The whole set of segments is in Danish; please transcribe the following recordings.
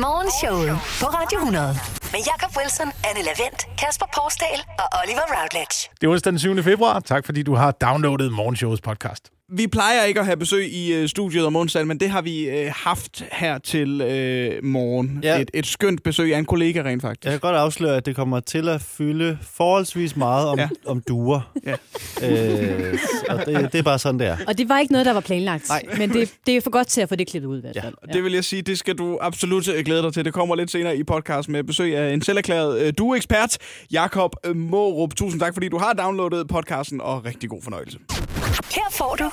Morgenshowet på Radio 100. Med Jakob Wilson, Anne Lavendt, Kasper Porsdal og Oliver Routledge. Det er onsdag den 7. februar. Tak fordi du har downloadet Morgenshowets podcast. Vi plejer ikke at have besøg i øh, studiet om onsdagen, men det har vi øh, haft her til øh, morgen. Ja. Et, et skønt besøg af en kollega rent faktisk. Jeg kan godt afsløre, at det kommer til at fylde forholdsvis meget om, Ja. om duer. Ja. Øh, og det, det er bare sådan, det er. Og det var ikke noget, der var planlagt. Nej. Men det, det er for godt til at få det klippet ud i hvert Ja. fald. Det vil jeg sige, det skal du absolut øh, glæde dig til. Det kommer lidt senere i podcast med besøg af en selverklæret øh, dueekspert, Jakob øh, Mårup. Tusind tak, fordi du har downloadet podcasten, og rigtig god fornøjelse. Her får du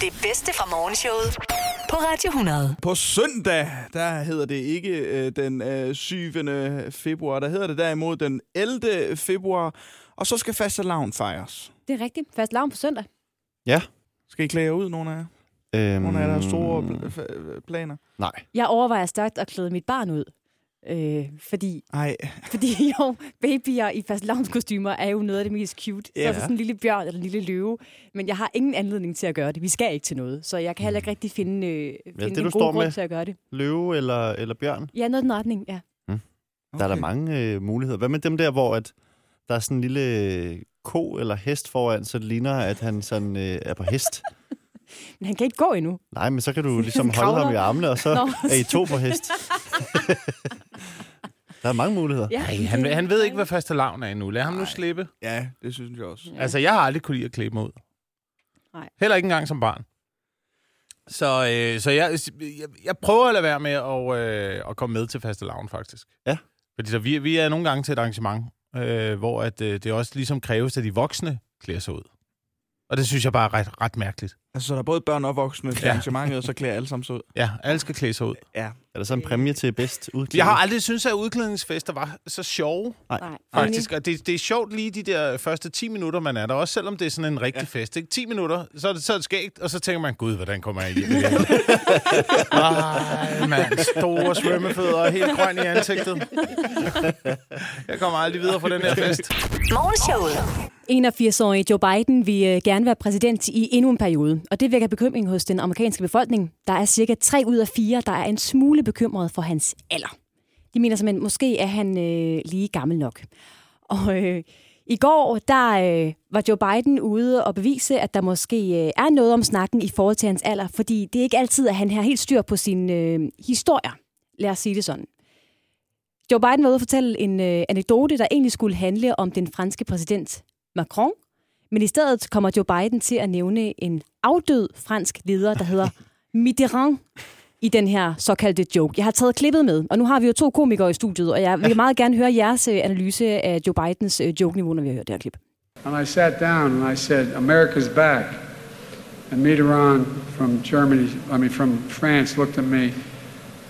det bedste fra Morgenshowet på Radio 100. På søndag, der hedder det ikke øh, den øh, 7. februar, der hedder det derimod den 11. februar, og så skal fastelavn fejres. Det er rigtigt. Fast lavn på søndag. Ja. Skal I klæde jer ud, nogle af jer? Øhm, Nogle af jer der har store pl- f- planer? Nej. Jeg overvejer stærkt at klæde mit barn ud. Øh, fordi, Nej, fordi jo, babyer i fast kostymer er jo noget af det mest cute. Ja. Så er der sådan en lille bjørn eller en lille løve. Men jeg har ingen anledning til at gøre det. Vi skal ikke til noget. Så jeg kan heller ikke rigtig finde, øh, finde det, en du god står grund med. til at gøre det. Løve eller, eller bjørn? Ja, noget i den retning, ja. Okay. Der er der mange øh, muligheder. Hvad med dem der, hvor at der er sådan en lille ko eller hest foran, så det ligner, at han sådan, øh, er på hest? Men han kan ikke gå endnu. Nej, men så kan du ligesom holde ham i armene, og så Nå. er I to på hest. der er mange muligheder. Ja, Ej, han, han ved ikke, hvad faste lavn er endnu. Lad ham nu slippe. ja, det synes jeg også. Ja. Altså, jeg har aldrig kunne lide at klæde mig ud. Nej. Heller ikke engang som barn. Så, øh, så jeg, jeg, jeg prøver at lade være med at, øh, at komme med til faste lavn, faktisk. Ja. Fordi der, vi, vi er nogle gange til et arrangement, øh, hvor at, øh, det også ligesom kræves, at de voksne klæder sig ud. Og det synes jeg bare er ret, ret mærkeligt. Altså, så der er både børn og voksne til Ja. arrangementet, og så klæder alle sammen sig ud. Ja, alle skal klæde sig ud. Ja. Er der så en præmie til bedst udklædning? Jeg har aldrig syntes, at udklædningsfester var så sjove, Nej, faktisk. Og det, det er sjovt lige de der første 10 minutter, man er der. Også selvom det er sådan en rigtig ja. fest. Ikke? 10 minutter, så er, det, så er det skægt, og så tænker man, gud, hvordan kommer jeg hjem igen? Ej, mand, store svømmefødder, helt grøn i ansigtet. jeg kommer aldrig videre fra den her fest. Morgenshowet 81-årige Joe Biden vil øh, gerne være præsident i endnu en periode, og det vækker bekymring hos den amerikanske befolkning. Der er cirka 3 ud af 4, der er en smule bekymret for hans alder. De mener simpelthen, måske er han øh, lige gammel nok. Og øh, i går, der øh, var Joe Biden ude og bevise, at der måske øh, er noget om snakken i forhold til hans alder, fordi det er ikke altid, at han har helt styr på sine øh, historier. Lad os sige det sådan. Joe Biden var ude og fortælle en øh, anekdote, der egentlig skulle handle om den franske præsident Macron, men i stedet kommer Joe Biden til at nævne en afdød fransk leder, der hedder Mitterrand, i den her såkaldte joke. Jeg har taget klippet med, og nu har vi jo to komikere i studiet, og jeg vil meget gerne høre jeres øh, analyse af Joe Bidens øh, joke-niveau, når vi har hørt det her klip. And I sat down and I said, America's back. And Mitterrand from Germany, I mean from France, looked at me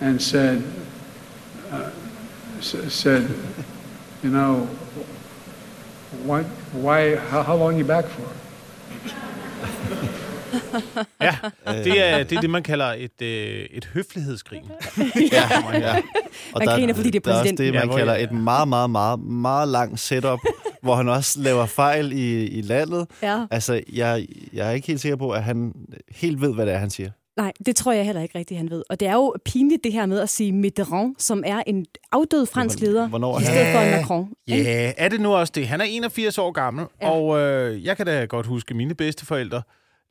and said, uh, said, you know, what, why, how, how long you back for? Ja, det er det, er det man kalder et, øh, et høflighedsgrin. Ja, ja. Og Man griner, fordi det er Der er også det, Ja, man hvor- kalder et meget, meget, meget, meget langt setup, hvor han også laver fejl i, i landet. Ja. Altså, jeg, jeg er ikke helt sikker på, at han helt ved, hvad det er, han siger. Nej, det tror jeg heller ikke rigtigt, han ved. Og det er jo pinligt det her med at sige Mitterrand, som er en afdød fransk leder, Hvornår i stedet for en Macron. Ja, yeah, er det nu også det? Han er 81 år gammel. Ja. og øh, jeg kan da godt huske mine bedsteforældre.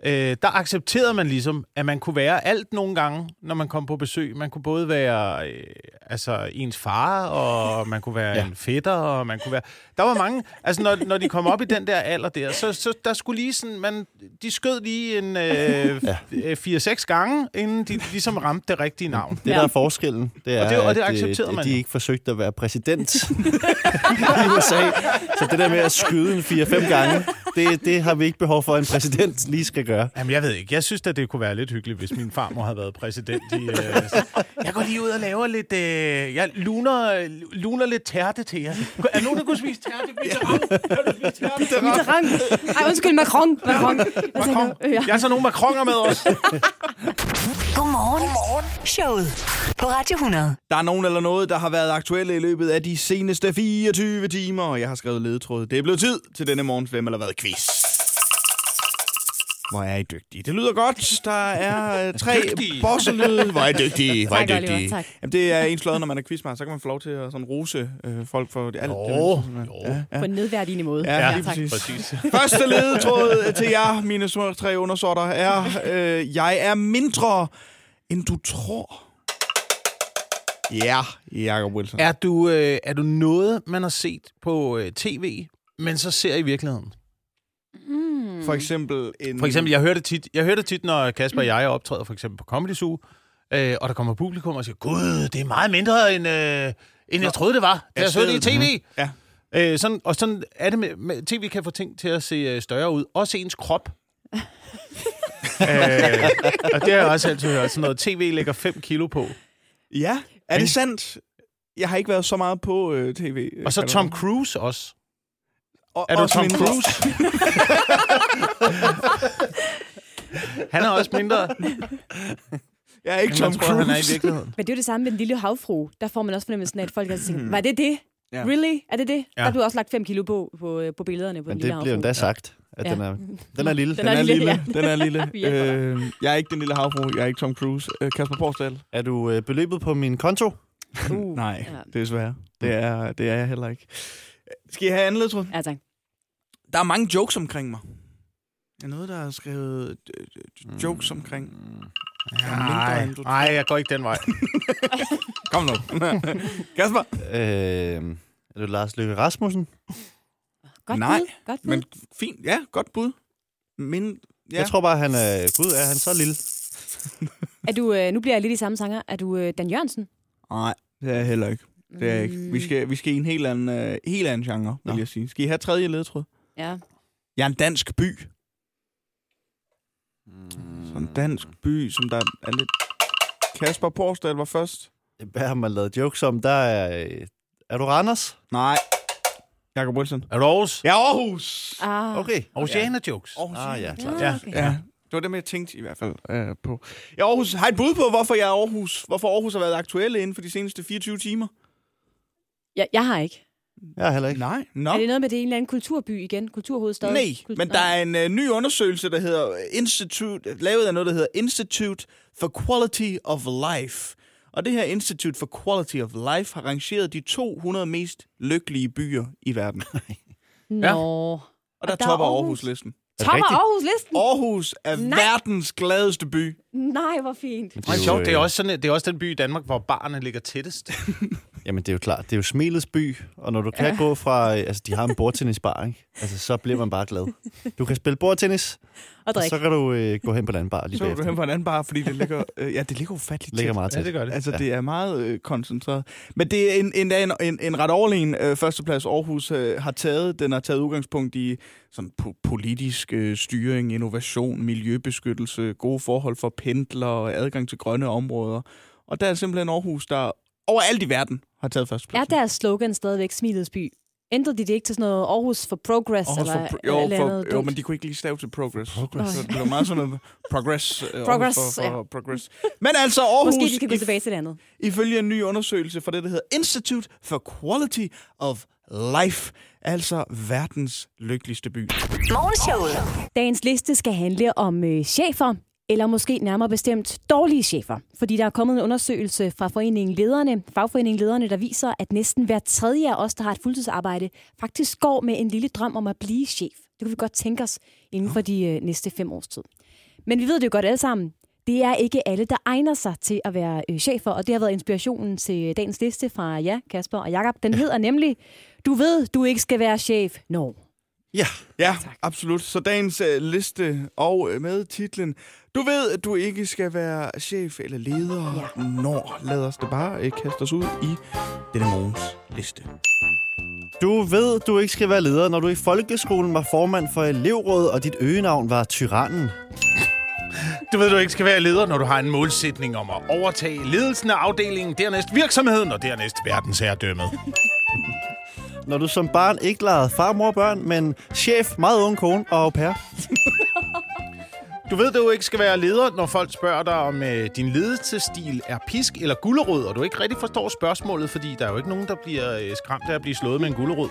Øh, der accepterede man ligesom, at man kunne være alt nogle gange, når man kom på besøg. Man kunne både være øh, altså ens far, og man kunne være ja. En fætter, og man kunne være... Der var mange... Altså, når, når de kom op i den der alder der, så, så der skulle lige sådan... Man, de skød lige en øh, ja. 4-6 gange, inden de ligesom ramte det rigtige navn. Det, der er forskellen, det er, Og det- og det øh, accepterede at man de ikke forsøgte at være præsident i USA. Så det der med at skyde en 4-5 gange, det, det har vi ikke behov for, at en præsident lige skal gøre. Jamen, jeg ved ikke. Jeg synes at det kunne være lidt hyggeligt, hvis min farmor havde været præsident. I, øh, jeg går lige ud og laver lidt... Øh, jeg luner, luner lidt tærte til jer. Er nogen, der kunne spise tærte? Mitterrand? Mitterrand. Ej, undskyld, Macron. Macron. Macron. Ja. Jeg har så nogle macroner med os. Godmorgen. Godmorgen. Showet på Radio 100. Der er nogen eller noget, der har været aktuelle i løbet af de seneste 24 timer, og jeg har skrevet ledetråd. Det er blevet tid til denne morgens Hvem eller hvad quiz. Hvor er I dygtige. Det lyder godt. Der er øh, tre bosselyde. Hvor er I dygtige. Hvor er I Tak, Oliver, dygtige. tak. Jamen, det er en slået, når man er quizmaster. Så kan man få lov til at sådan rose øh, folk for det, alt. Jo, det, man- jo. Ja, ja. På en nedværdigende måde. Ja, lige tak. præcis. Præcis. Første ledetråd til jer, mine små tre undersorter, er, øh, jeg er mindre, end du tror. Ja, Jacob Wilson. Er du, øh, er du noget, man har set på øh, tv, men så ser i virkeligheden? Mm. For eksempel en... For eksempel, jeg hører det tit, jeg hører det tit når Kasper og jeg optræder for eksempel på Comedy Zoo, øh, og der kommer publikum og siger, Gud, det er meget mindre, end, øh, end jeg troede, det var, da jeg så det i tv. Ja. Øh, sådan, og sådan er det med, med, tv kan få ting til at se øh, større ud. Også ens krop. øh, og det har jeg også altid hørt. Sådan noget tv lægger 5 kilo på. Ja, er det sandt? Jeg har ikke været så meget på øh, tv. Og så kan Tom Cruise også. Og, Er du Tom mindre. Cruise? Han er også mindre, Jeg er ikke Tom tror, han er i Cruise. virkeligheden. Men det er jo det samme med den lille havfru. Der får man også fornemmelsen af, at folk har tænkt, var det det? Ja. Really? Er det det? Ja. Der blev også lagt 5 kilo på, på, på billederne på Men den lille det bliver havfru. endda sagt, at Ja. den, er, den er lille. Den Den er lille, lille. ja. Den er lille. Øh, jeg er ikke den lille havfru. Jeg er ikke Tom Cruise. Øh, Kasper Porsdal? Er du øh, beløbet på min konto? Uh. Nej, Ja. desværre. Det er, det er jeg heller ikke. Skal I have anden ledtråd? Ja, tak. Der er mange jokes omkring mig. Er noget, der er skrevet øh, øh, jokes omkring. Jeg er mindre, Nej, nej, jeg går ikke den vej. Kom nu. Kasper? Øh, er du Lars Løkke Rasmussen? Godt Nej, bud. Godt bud. Men fint. Ja, godt bud. Men, ja. Ja. Jeg tror bare, han er... Gud, er han så lille? Er du, øh, nu bliver jeg lidt i samme sanger. Er du øh, Dan Jørgensen? Nej, det er jeg heller ikke. Det er jeg ikke. Vi skal, vi skal i en helt anden, uh, helt anden genre, vil Nå. jeg sige. Skal I have tredje ledtråd? Ja. Jeg er en dansk by. Så en dansk by, som der er lidt... Kasper Porsdal var først. Hvad har man lavet jokes om? Der er... øh, Er du Randers? Nej. Jakob Wilson. Er du Aarhus? Ja, Aarhus! Ah. Okay. Aarhusianer jokes. Aarhus. Ah, ja, klart. Ja, Ja. okay. Ja, det var dem, jeg tænkte i hvert fald øh, på. Ja, Aarhus. Har et bud på, hvorfor jeg er Aarhus? Hvorfor Aarhus har været aktuelle inden for de seneste 24 timer? Jeg, jeg har ikke. Jeg har heller ikke. Nej. Nå. Er det noget med, det er en eller anden kulturby igen? Kulturhovedstad? Nej, Kul- men der er en uh, ny undersøgelse, der hedder Institute, lavet af noget, der hedder Institute for Quality of Life. Og det her Institute for Quality of Life har rangeret de 200 mest lykkelige byer i verden. Nå. Ja. Og der, der er topper Aarhus. Listen. Er Topper rigtigt? Aarhus listen? Aarhus er Nej. verdens gladeste by. Nej, hvor fint. Men Det er, jo, det er, øh, også sådan, det er også den by i Danmark, hvor barne ligger tættest. Jamen, det er jo klart. Det er jo smilets by, og når du kan ja. gå fra... øh, Altså, de har en bordtennisbar, ikke? Altså, så bliver man bare glad. Du kan spille bordtennis, Og og drik. så kan du øh, gå hen på en anden bar lige Så er du hen på en anden bar, fordi det ligger, øh, ja, det ligger ufatteligt Ligger tæt. meget tæt. gør det. Altså, Ja. det er meget øh, koncentreret. Men det er en, en, en, en, en ret overlegen øh, førsteplads, Aarhus øh, har taget. Den har taget udgangspunkt i sådan po- politisk øh, styring, innovation, miljøbeskyttelse, gode forhold for pendlere, adgang til grønne områder. Og der er simpelthen Aarhus, der overalt i verden har taget Er førstepladsen. deres slogan stadigvæk Smilets by? Ændrede de det ikke til sådan noget Aarhus for Progress? Aarhus eller, for, eller, jo, eller for, noget jo, men de kunne ikke lige stave til progress. Progress. Så det var meget sådan noget progress. øh, Progress, for, for ja. progress. Men altså Aarhus, Måske de skal gå tilbage til det andet. ifølge en ny undersøgelse fra det, der hedder Institute for Quality of Life, altså verdens lykkeligste by. Morgenshowet. Dagens liste skal handle om øh, chefer, eller måske nærmere bestemt dårlige chefer. Fordi der er kommet en undersøgelse fra foreningen Lederne, fagforeningen Lederne, der viser, at næsten hver tredje af os, der har et fuldtidsarbejde, faktisk går med en lille drøm om at blive chef. Det kunne vi godt tænke os inden for de øh, næste fem års tid. Men vi ved det jo godt alle sammen. Det er ikke alle, der egner sig til at være øh, chefer, og det har været inspirationen til dagens liste fra ja, Kasper og Jakob. Den hedder nemlig, du ved, du ikke skal være chef. No. Ja. Ja, absolut. Så dagens uh, liste og uh, med titlen Du ved, at du ikke skal være chef eller leder, ja. når lad os det bare uh, kaste os ud i denne morgens liste. Du ved, du ikke skal være leder, når du i folkeskolen var formand for elevrådet, og dit øgenavn var Tyrannen. Du ved, du ikke skal være leder, når du har en målsætning om at overtage ledelsen af afdelingen, dernæst virksomheden og dernæst verdensherredømmet. Når du som barn ikke legede far, mor og børn, men chef, meget ung kone og au pair. Du ved, du ikke skal være leder, når folk spørger dig, om øh, din ledelsesstil er pisk eller gulerod, og du ikke rigtig forstår spørgsmålet, fordi der er jo ikke nogen, der bliver øh, skræmt af at blive slået med en gulerod.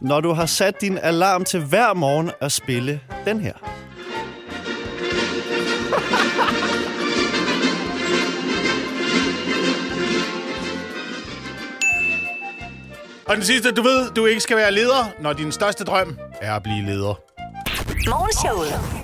Når du har sat din alarm til hver morgen at spille den her. Og den sidste, du ved, du ikke skal være leder, når din største drøm er at blive leder. Morgenshowet.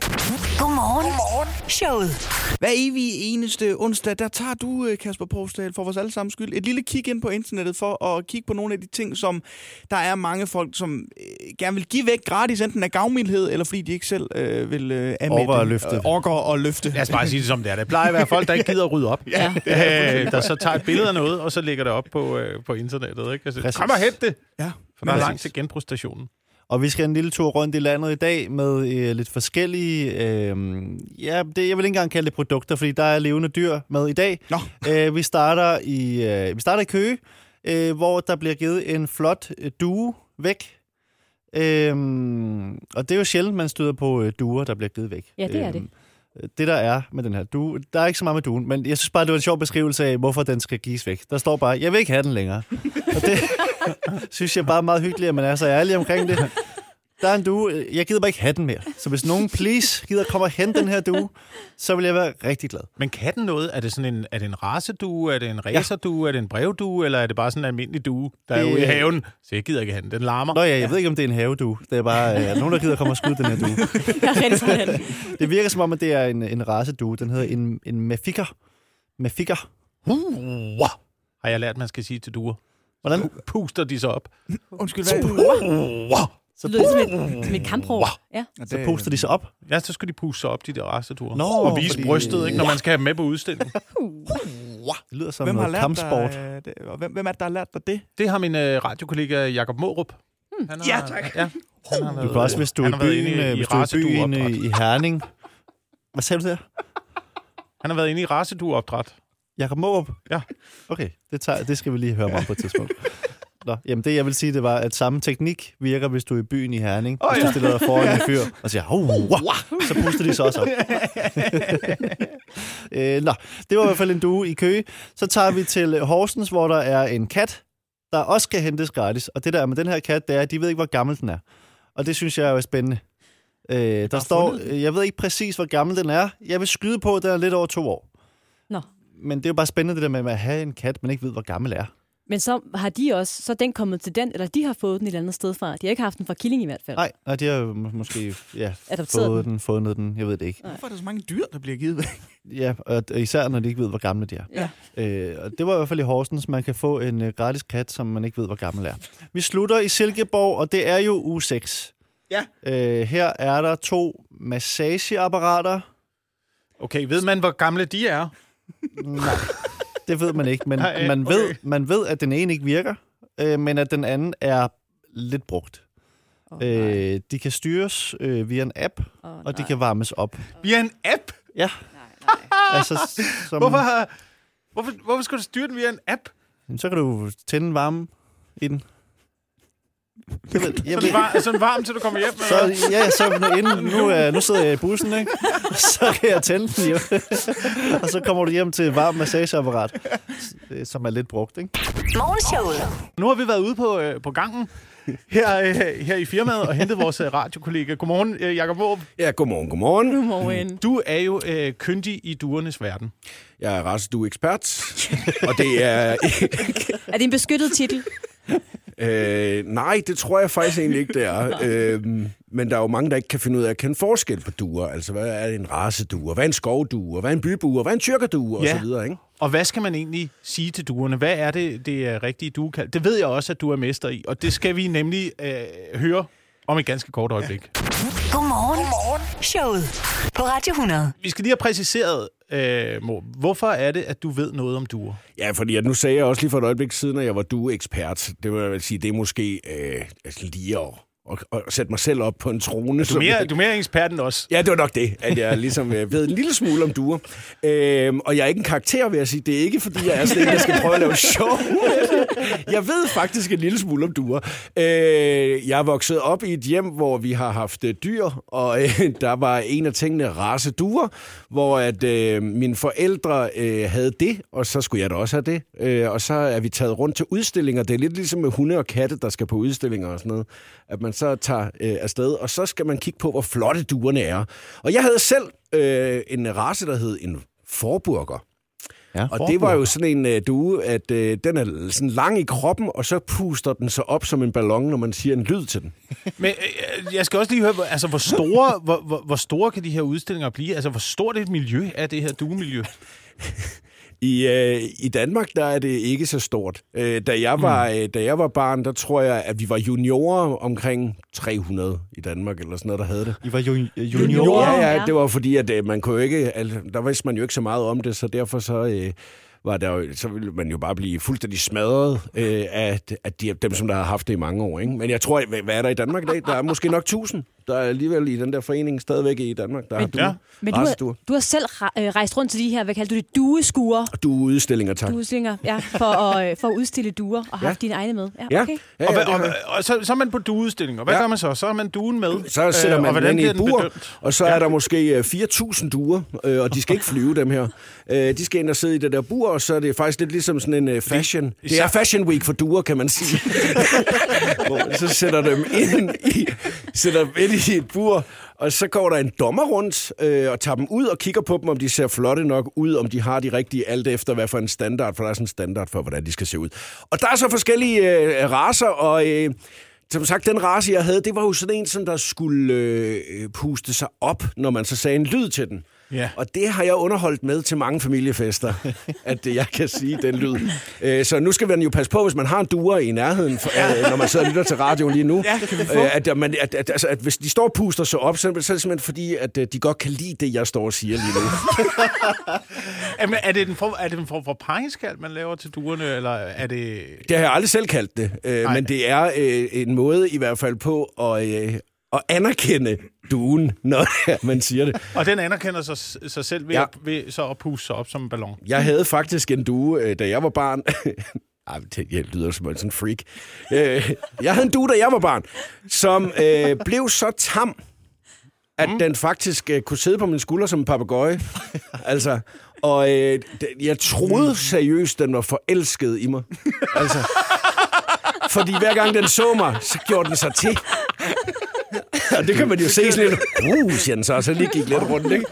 Godmorgen. Godmorgen. Showet. Hver evig eneste onsdag, der tager du, øh, Kasper Porsdal, for vores allesammens skyld, et lille kig ind på internettet for at kigge på nogle af de ting, som der er mange folk, som øh, gerne vil give væk gratis, enten af gavmildhed, eller fordi de ikke selv øh, vil øh, anmelde Orker at det. løfte. Øh, Orker og løfte. Lad os bare sige det som det er. Det plejer at være folk, der ikke gider at rydde op. Ja. Øh, der så tager et billede af noget, og så lægger det op på, øh, på internettet. Ikke? Altså, Præcis. kom og hent det, Ja. for der er langt til genbrugsstationen. Og vi skal en lille tur rundt i landet i dag med øh, lidt forskellige, øh, ja, det, jeg vil ikke engang kalde det produkter, fordi der er levende dyr med i dag. Nå. Øh, vi, starter i, øh, vi starter i Køge, øh, hvor der bliver givet en flot øh, due væk. Øhm, og det er jo sjældent, man støder på øh, duer, der bliver givet væk. Ja, det er det. Øhm, det der er med den her due, der er ikke så meget med duen, men jeg synes bare, det var en sjov beskrivelse af, hvorfor den skal gives væk. Der står bare, jeg vil ikke have den længere. og det synes jeg bare er meget hyggeligt, at man er så ærlig omkring det. Der er en due, jeg gider bare ikke have den mere. Så hvis nogen, please, gider komme og hente den her due, så vil jeg være rigtig glad. Men kan den noget? Er det sådan en, er det en racedue? Er det en racerdue? Er det en brevdue? Eller er det bare sådan en almindelig due, der er Det- ude i haven? Så jeg gider ikke have den. Den larmer. Nå ja, jeg ved ikke, om det er en havedue. Det er bare øh, nogen, der gider komme og skyde den her due. Jeg er Det virker som om, at det er en, en racedue. Den hedder en, en mefikker. Mefikker. Wow. Har jeg lært, man skal sige til duer. Hvordan? Puster de så op? Undskyld, hvad? Wow. Det lyder som et, som et kampråb. Ja. Så puster de sig op. Ja, så skal de puste sig op, de der raceduer. Nå, og vise fordi- brystet, ikke, når man skal have dem med på udstilling. Det lyder som Hvem har noget lært kampsport. dig, det? Og hvem, hvem er det, der har lært dig det? Det har min øh, radiokollega Jakob Morup. Han har, Ja, tak. Ja, han har Du kan også, hvis du er i byen, i, øh, i hvis du i byen racedueopdræt. i, Herning. Hvad sagde du der? Han har været inde i racedueopdræt. Jakob Måb? Ja. Okay, det, tager, det skal vi lige høre om på et tidspunkt. Nå, jamen det jeg vil sige, det var, at samme teknik virker, hvis du er i byen i Herning. Hvis ja. du stiller dig foran en fyr og siger, oh, wow, så puster de så også op. øh, nå, det var i hvert fald en due i Køge. Så tager vi til Horsens, hvor der er en kat, der også skal hentes gratis. Og det der er med den her kat, det er, at de ved ikke, hvor gammel den er. Og det synes jeg er spændende. Øh, der står, øh, jeg ved ikke præcis, hvor gammel den er. Jeg vil skyde på, at den er lidt over to år. Men det er jo bare spændende, det der med at have en kat, man ikke ved, hvor gammel er. Men så har de også, så er den kommet til den, eller de har fået den et eller andet sted fra. De har ikke haft den fra Killing i hvert fald. Nej, nej de har jo må- måske ja, fået den, fundet den, jeg ved det ikke. Hvorfor er der så mange dyr, der bliver givet væk? Ja, og og især når de ikke ved, hvor gamle de er. Ja. Øh, og det var i hvert fald i Horsens, man kan få en uh, gratis kat, som man ikke ved, hvor gammel er. Vi slutter i Silkeborg, og det er jo uge 6. Ja. Øh, her er der to massageapparater. Okay, ved man, hvor gamle de er? Nej, det ved man ikke, men Nej, man, okay. ved, man ved, at den ene ikke virker, øh, men at den anden er lidt brugt. Oh, nej. Øh, de kan styres øh, via en app, oh, og de kan varmes op. Via en app? Ja, Nej, nej. altså som, Hvorfor, har- hvorfor, hvorfor skal du styre den via en app? så kan du tænde en varme i den. Jeg ved, jeg Så ved, den var, sådan varm, til du kommer hjem? så, eller ja, så nu, inden, nu, øh, nu sidder jeg i bussen, ikke? så kan jeg tænde den hjem. og så kommer du hjem til et varmt massageapparat, øh, som er lidt brugt. Ikke? Nu har vi været ude på, øh, på gangen her, øh, her i firmaet og hentet vores øh, radiokollega. Godmorgen, øh, Jakob Måb. Ja, godmorgen, godmorgen. Godmorgen. Du er jo øh, kyndig i duernes verden. Jeg er racedue-ekspert, og det er... Er det en beskyttet titel? Øh, nej, det tror jeg faktisk egentlig ikke, det er. Øh, men der er jo mange, der ikke kan finde ud af at kende forskel på duer. Altså, hvad er en racedue? Hvad er en skovdue? Hvad er en bybue? Hvad er en tyrkerdue? Og Ja. så videre, ikke? Og hvad skal man egentlig sige til duerne? Hvad er det, det er rigtige duekald? Det ved jeg også, at du er mester i, og det skal vi nemlig øh, høre om et ganske kort øjeblik. Godmorgen. Godmorgen. Showet på Radio 100. Vi skal lige have præciseret, øh, Mo, hvorfor er det, at du ved noget om duer? Ja, fordi at nu sagde jeg også lige for et øjeblik siden, at jeg var due-ekspert. Det vil jeg sige, det er måske øh, altså lige at, og, og sætte mig selv op på en trone. Du er mere, du er mere ekspert end os. Ja, det var nok det, at jeg ligesom øh, ved en lille smule om duer. Øhm, og jeg er ikke en karakter, vil jeg sige. Det er ikke, fordi jeg er sådan en, der skal prøve at lave show. jeg ved faktisk en lille smule om duer. Øh, jeg er vokset op i et hjem, hvor vi har haft øh, dyr, og øh, der var en af tingene race duer, hvor at øh, mine forældre øh, havde det, og så skulle jeg da også have det. Øh, og så er vi taget rundt til udstillinger. Det er lidt ligesom med hunde og katte, der skal på udstillinger og sådan noget. At man så tager øh, afsted, og så skal man kigge på, hvor flotte duerne er. Og jeg havde selv øh, en race, der hed en forburger. Ja, Og det var jo sådan en uh, due, at uh, den er sådan lang i kroppen, og så puster den sig op som en ballon, når man siger en lyd til den. Men øh, jeg skal også lige høre, hvor- altså, hvor, store, hvor, hvor, hvor store kan de her udstillinger blive? Altså, hvor stort et miljø er det her duemiljø? I, øh, I Danmark, der er det ikke så stort. Øh, da, jeg var, øh, da jeg var barn, der tror jeg, at vi var juniorer omkring 300 i Danmark, eller sådan noget, der havde det. I var jo junior. Junior. Ja, ja, Ja. det var fordi, at øh, man kunne jo ikke, altså, der vidste man jo ikke så meget om det, så derfor så... Øh, var der jo, så ville man jo bare blive fuldstændig smadret øh, af, af de, dem, som der har haft det i mange år. Ikke? Men jeg tror, hvad, hvad er der i Danmark i dag? Der er måske nok 1000, der er alligevel i den der forening stadigvæk i Danmark, der har du. ja. Men du har, du har selv øh, rejst rundt til de her, hvad kalder du det, dueskuer, Du er udstillinger, tak. dueslinger, ja, for at, øh, for at udstille duer og haft dine egne med. Ja, okay. ja, og, ja, hvad, det og, har- og, så, så er man på dueudstillinger. Hvad Ja. gør man så? Så er man duen med. Så sætter Øh, man og hvordan den i bur, bedømt? og så er der måske øh, 4.000 duer, øh, og de skal ikke flyve, dem her. Øh, De skal ind og sidde i det der bur, og så er det faktisk lidt ligesom sådan en øh, fashion. Det er fashion week for duer, kan man sige. Hvor så sætter dem ind i, sætter dem ind i et bur, og så går der en dommer rundt øh, og tager dem ud og kigger på dem, om de ser flotte nok ud, om de har de rigtige alt efter, hvad for en standard, for der er sådan en standard for, hvordan de skal se ud. Og der er så forskellige øh, raser, og... Øh, som sagt, den race, jeg havde, det var jo sådan en, som der skulle øh, puste sig op, når man så sagde en lyd til den. Ja. Og det har jeg underholdt med til mange familiefester, at jeg kan sige den lyd. Øh, Så nu skal man jo passe på, hvis man har en duer i nærheden, for, øh, når man sidder og lytter til radioen lige nu. Ja, øh, at, man, at, at, altså, at hvis de står og puster sig op, så er det simpelthen fordi, at øh, de godt kan lide det, jeg står og siger lige nu. Jamen, er det en form, er det en form for pegeskald, man laver til duerne, eller er det... Det har jeg aldrig selv kaldt det, øh, men det er øh, en måde i hvert fald på at, øh, at anerkende duen, når man siger det. Og den anerkender sig, sig selv ved, Ja. at, ved så at puste sig op som en ballon. Jeg havde faktisk en due, øh, da jeg var barn. Ej, det lyder som en sådan freak. Øh, Jeg havde en due, da jeg var barn, som øh, blev så tam, at mm. den faktisk øh, kunne sidde på min skulder som en papegøje. altså, og øh, jeg troede seriøst, den var forelsket i mig. Altså, fordi hver gang den så mig, så gjorde den sig til. Og det kan man jo se sådan lidt. Uh, siger den så, og så lige gik lidt rundt, ikke?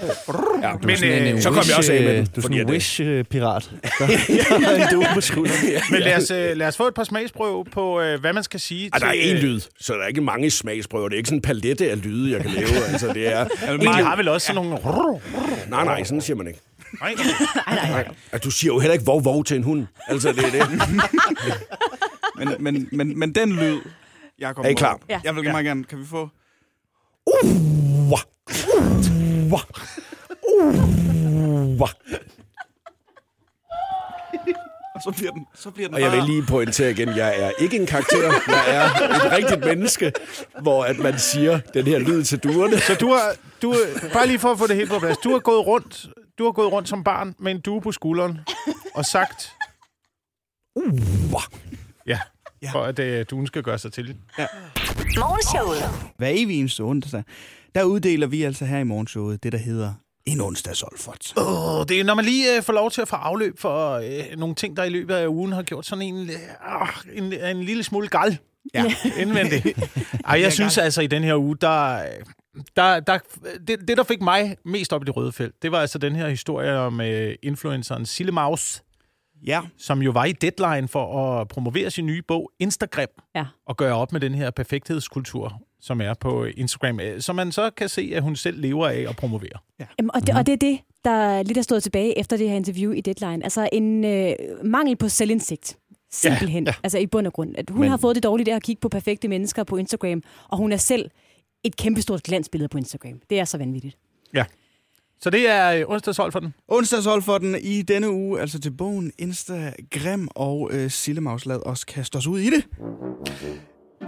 Ja, Men, øh, så kom jeg også af med den. Du er sådan en øh, Wish-pirat. Er due på skulderen. Men lad os, øh, lad os få et par smagsprøve på, øh, hvad man skal sige Ah, der er til... én lyd, så der er ikke mange smagsprøver. Det er ikke sådan en palette af lyde, jeg kan lave. altså, det er... Øh, de har vel også sådan nogle... Nej, nej, sådan siger man ikke. Nej. Nej. Altså, du siger jo heller ikke vov, vov til en hund. Altså, det er det. Men, men, men, men den lyd, Jacob, Er I klar? Ja. Jeg vil meget gerne, kan vi få... Wah. Wah. Wah. Og så bliver den, så bliver den Og jeg vil lige pointere igen, jeg er ikke en karakter. Jeg er et rigtigt menneske, hvor at man siger den her lyd til duerne. Så du har... Du, bare lige for at få det helt på plads. Du har gået rundt, du har gået rundt som barn med en due på skulderen og sagt... Wah. Ja, for at øh, duen skal gøre sig til. Morgenshowet. Hver evig eneste onsdag, der uddeler vi altså her i morgenshowet det, der hedder en onsdagsolfot. Oh, det er, når man lige øh, får lov til at få afløb for øh, nogle ting, der i løbet af ugen har gjort sådan en, øh, en, en lille smule gal Ja. indvendigt. Ej, jeg synes altså, i den her uge, der, der, der, det, det, der fik mig mest op i det røde felt, det var altså den her historie om øh, influenceren Sille Maus, Ja, som jo var i deadline for at promovere sin nye bog Instagram, Ja. og gøre op med den her perfekthedskultur, som er på Instagram, øh, som man så kan se, at hun selv lever af at promovere. Jamen, og, det, og det er det, der lidt er stået tilbage efter det her interview i Deadline. Altså en øh, mangel på selvindsigt. Simpelthen. Ja, ja. Altså i bund og grund. At hun Men- har fået det dårligt af at kigge på perfekte mennesker på Instagram, og hun er selv et kæmpestort glansbillede på Instagram. Det er så vanvittigt. Så det er øh, onsdagshold for den. onsdagsolfoten i denne uge, altså til bogen Instagram og øh, Sillemaus. Lad os kaste os ud i det.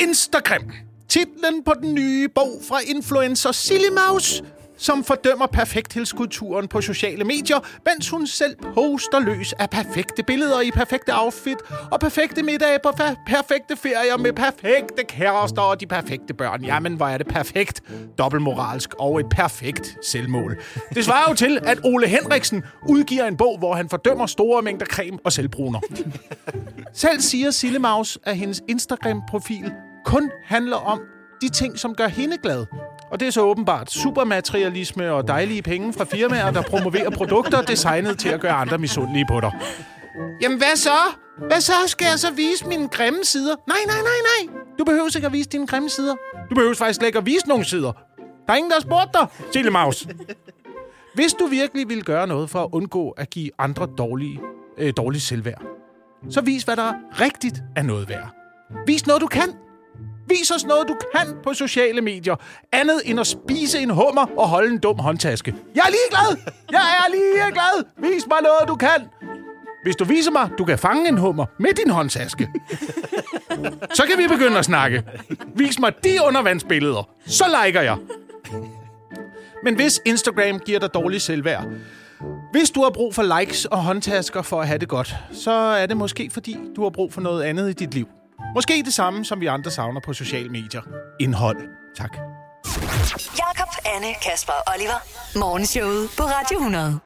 Instagram. Titlen på den nye bog fra influencer Silly Mouse, som fordømmer perfekthedskulturen på sociale medier, mens hun selv poster løs af perfekte billeder i perfekte outfit, og perfekte middage på fa- perfekte ferier med perfekte kærester og de perfekte børn. Jamen, hvor er det perfekt, dobbeltmoralsk og et perfekt selvmål. Det svarer jo til, at Ole Henriksen udgiver en bog, hvor han fordømmer store mængder creme og selvbruner. Selv siger Sille Maus, at hendes Instagram-profil kun handler om de ting, som gør hende glad. Og det er så åbenbart supermaterialisme og dejlige penge fra firmaer, der promoverer produkter designet til at gøre andre misundelige på dig. Jamen hvad så? Hvad så? Skal jeg så vise mine grimme sider? Nej, nej, nej, nej. Du behøver ikke at vise dine grimme sider. Du behøver faktisk slet ikke at vise nogle sider. Der er ingen, der har spurgt dig, Sille Maus. Hvis du virkelig vil gøre noget for at undgå at give andre dårlige, øh, dårligt selvværd, så vis, hvad der rigtigt er noget værd. Vis noget, du kan. Vis os noget, du kan på sociale medier. Andet end at spise en hummer og holde en dum håndtaske. Jeg er ligeglad! Jeg er ligeglad! Vis mig noget, du kan! Hvis du viser mig, du kan fange en hummer med din håndtaske, så kan vi begynde at snakke. Vis mig de undervandsbilleder. Så liker jeg. Men hvis Instagram giver dig dårlig selvværd, hvis du har brug for likes og håndtasker for at have det godt, så er det måske fordi, du har brug for noget andet i dit liv. Måske det samme, som vi andre savner på sociale medier. Indhold. Tak. Jakob, Anne, Kasper og Oliver. Morgenshowet på Radio 100.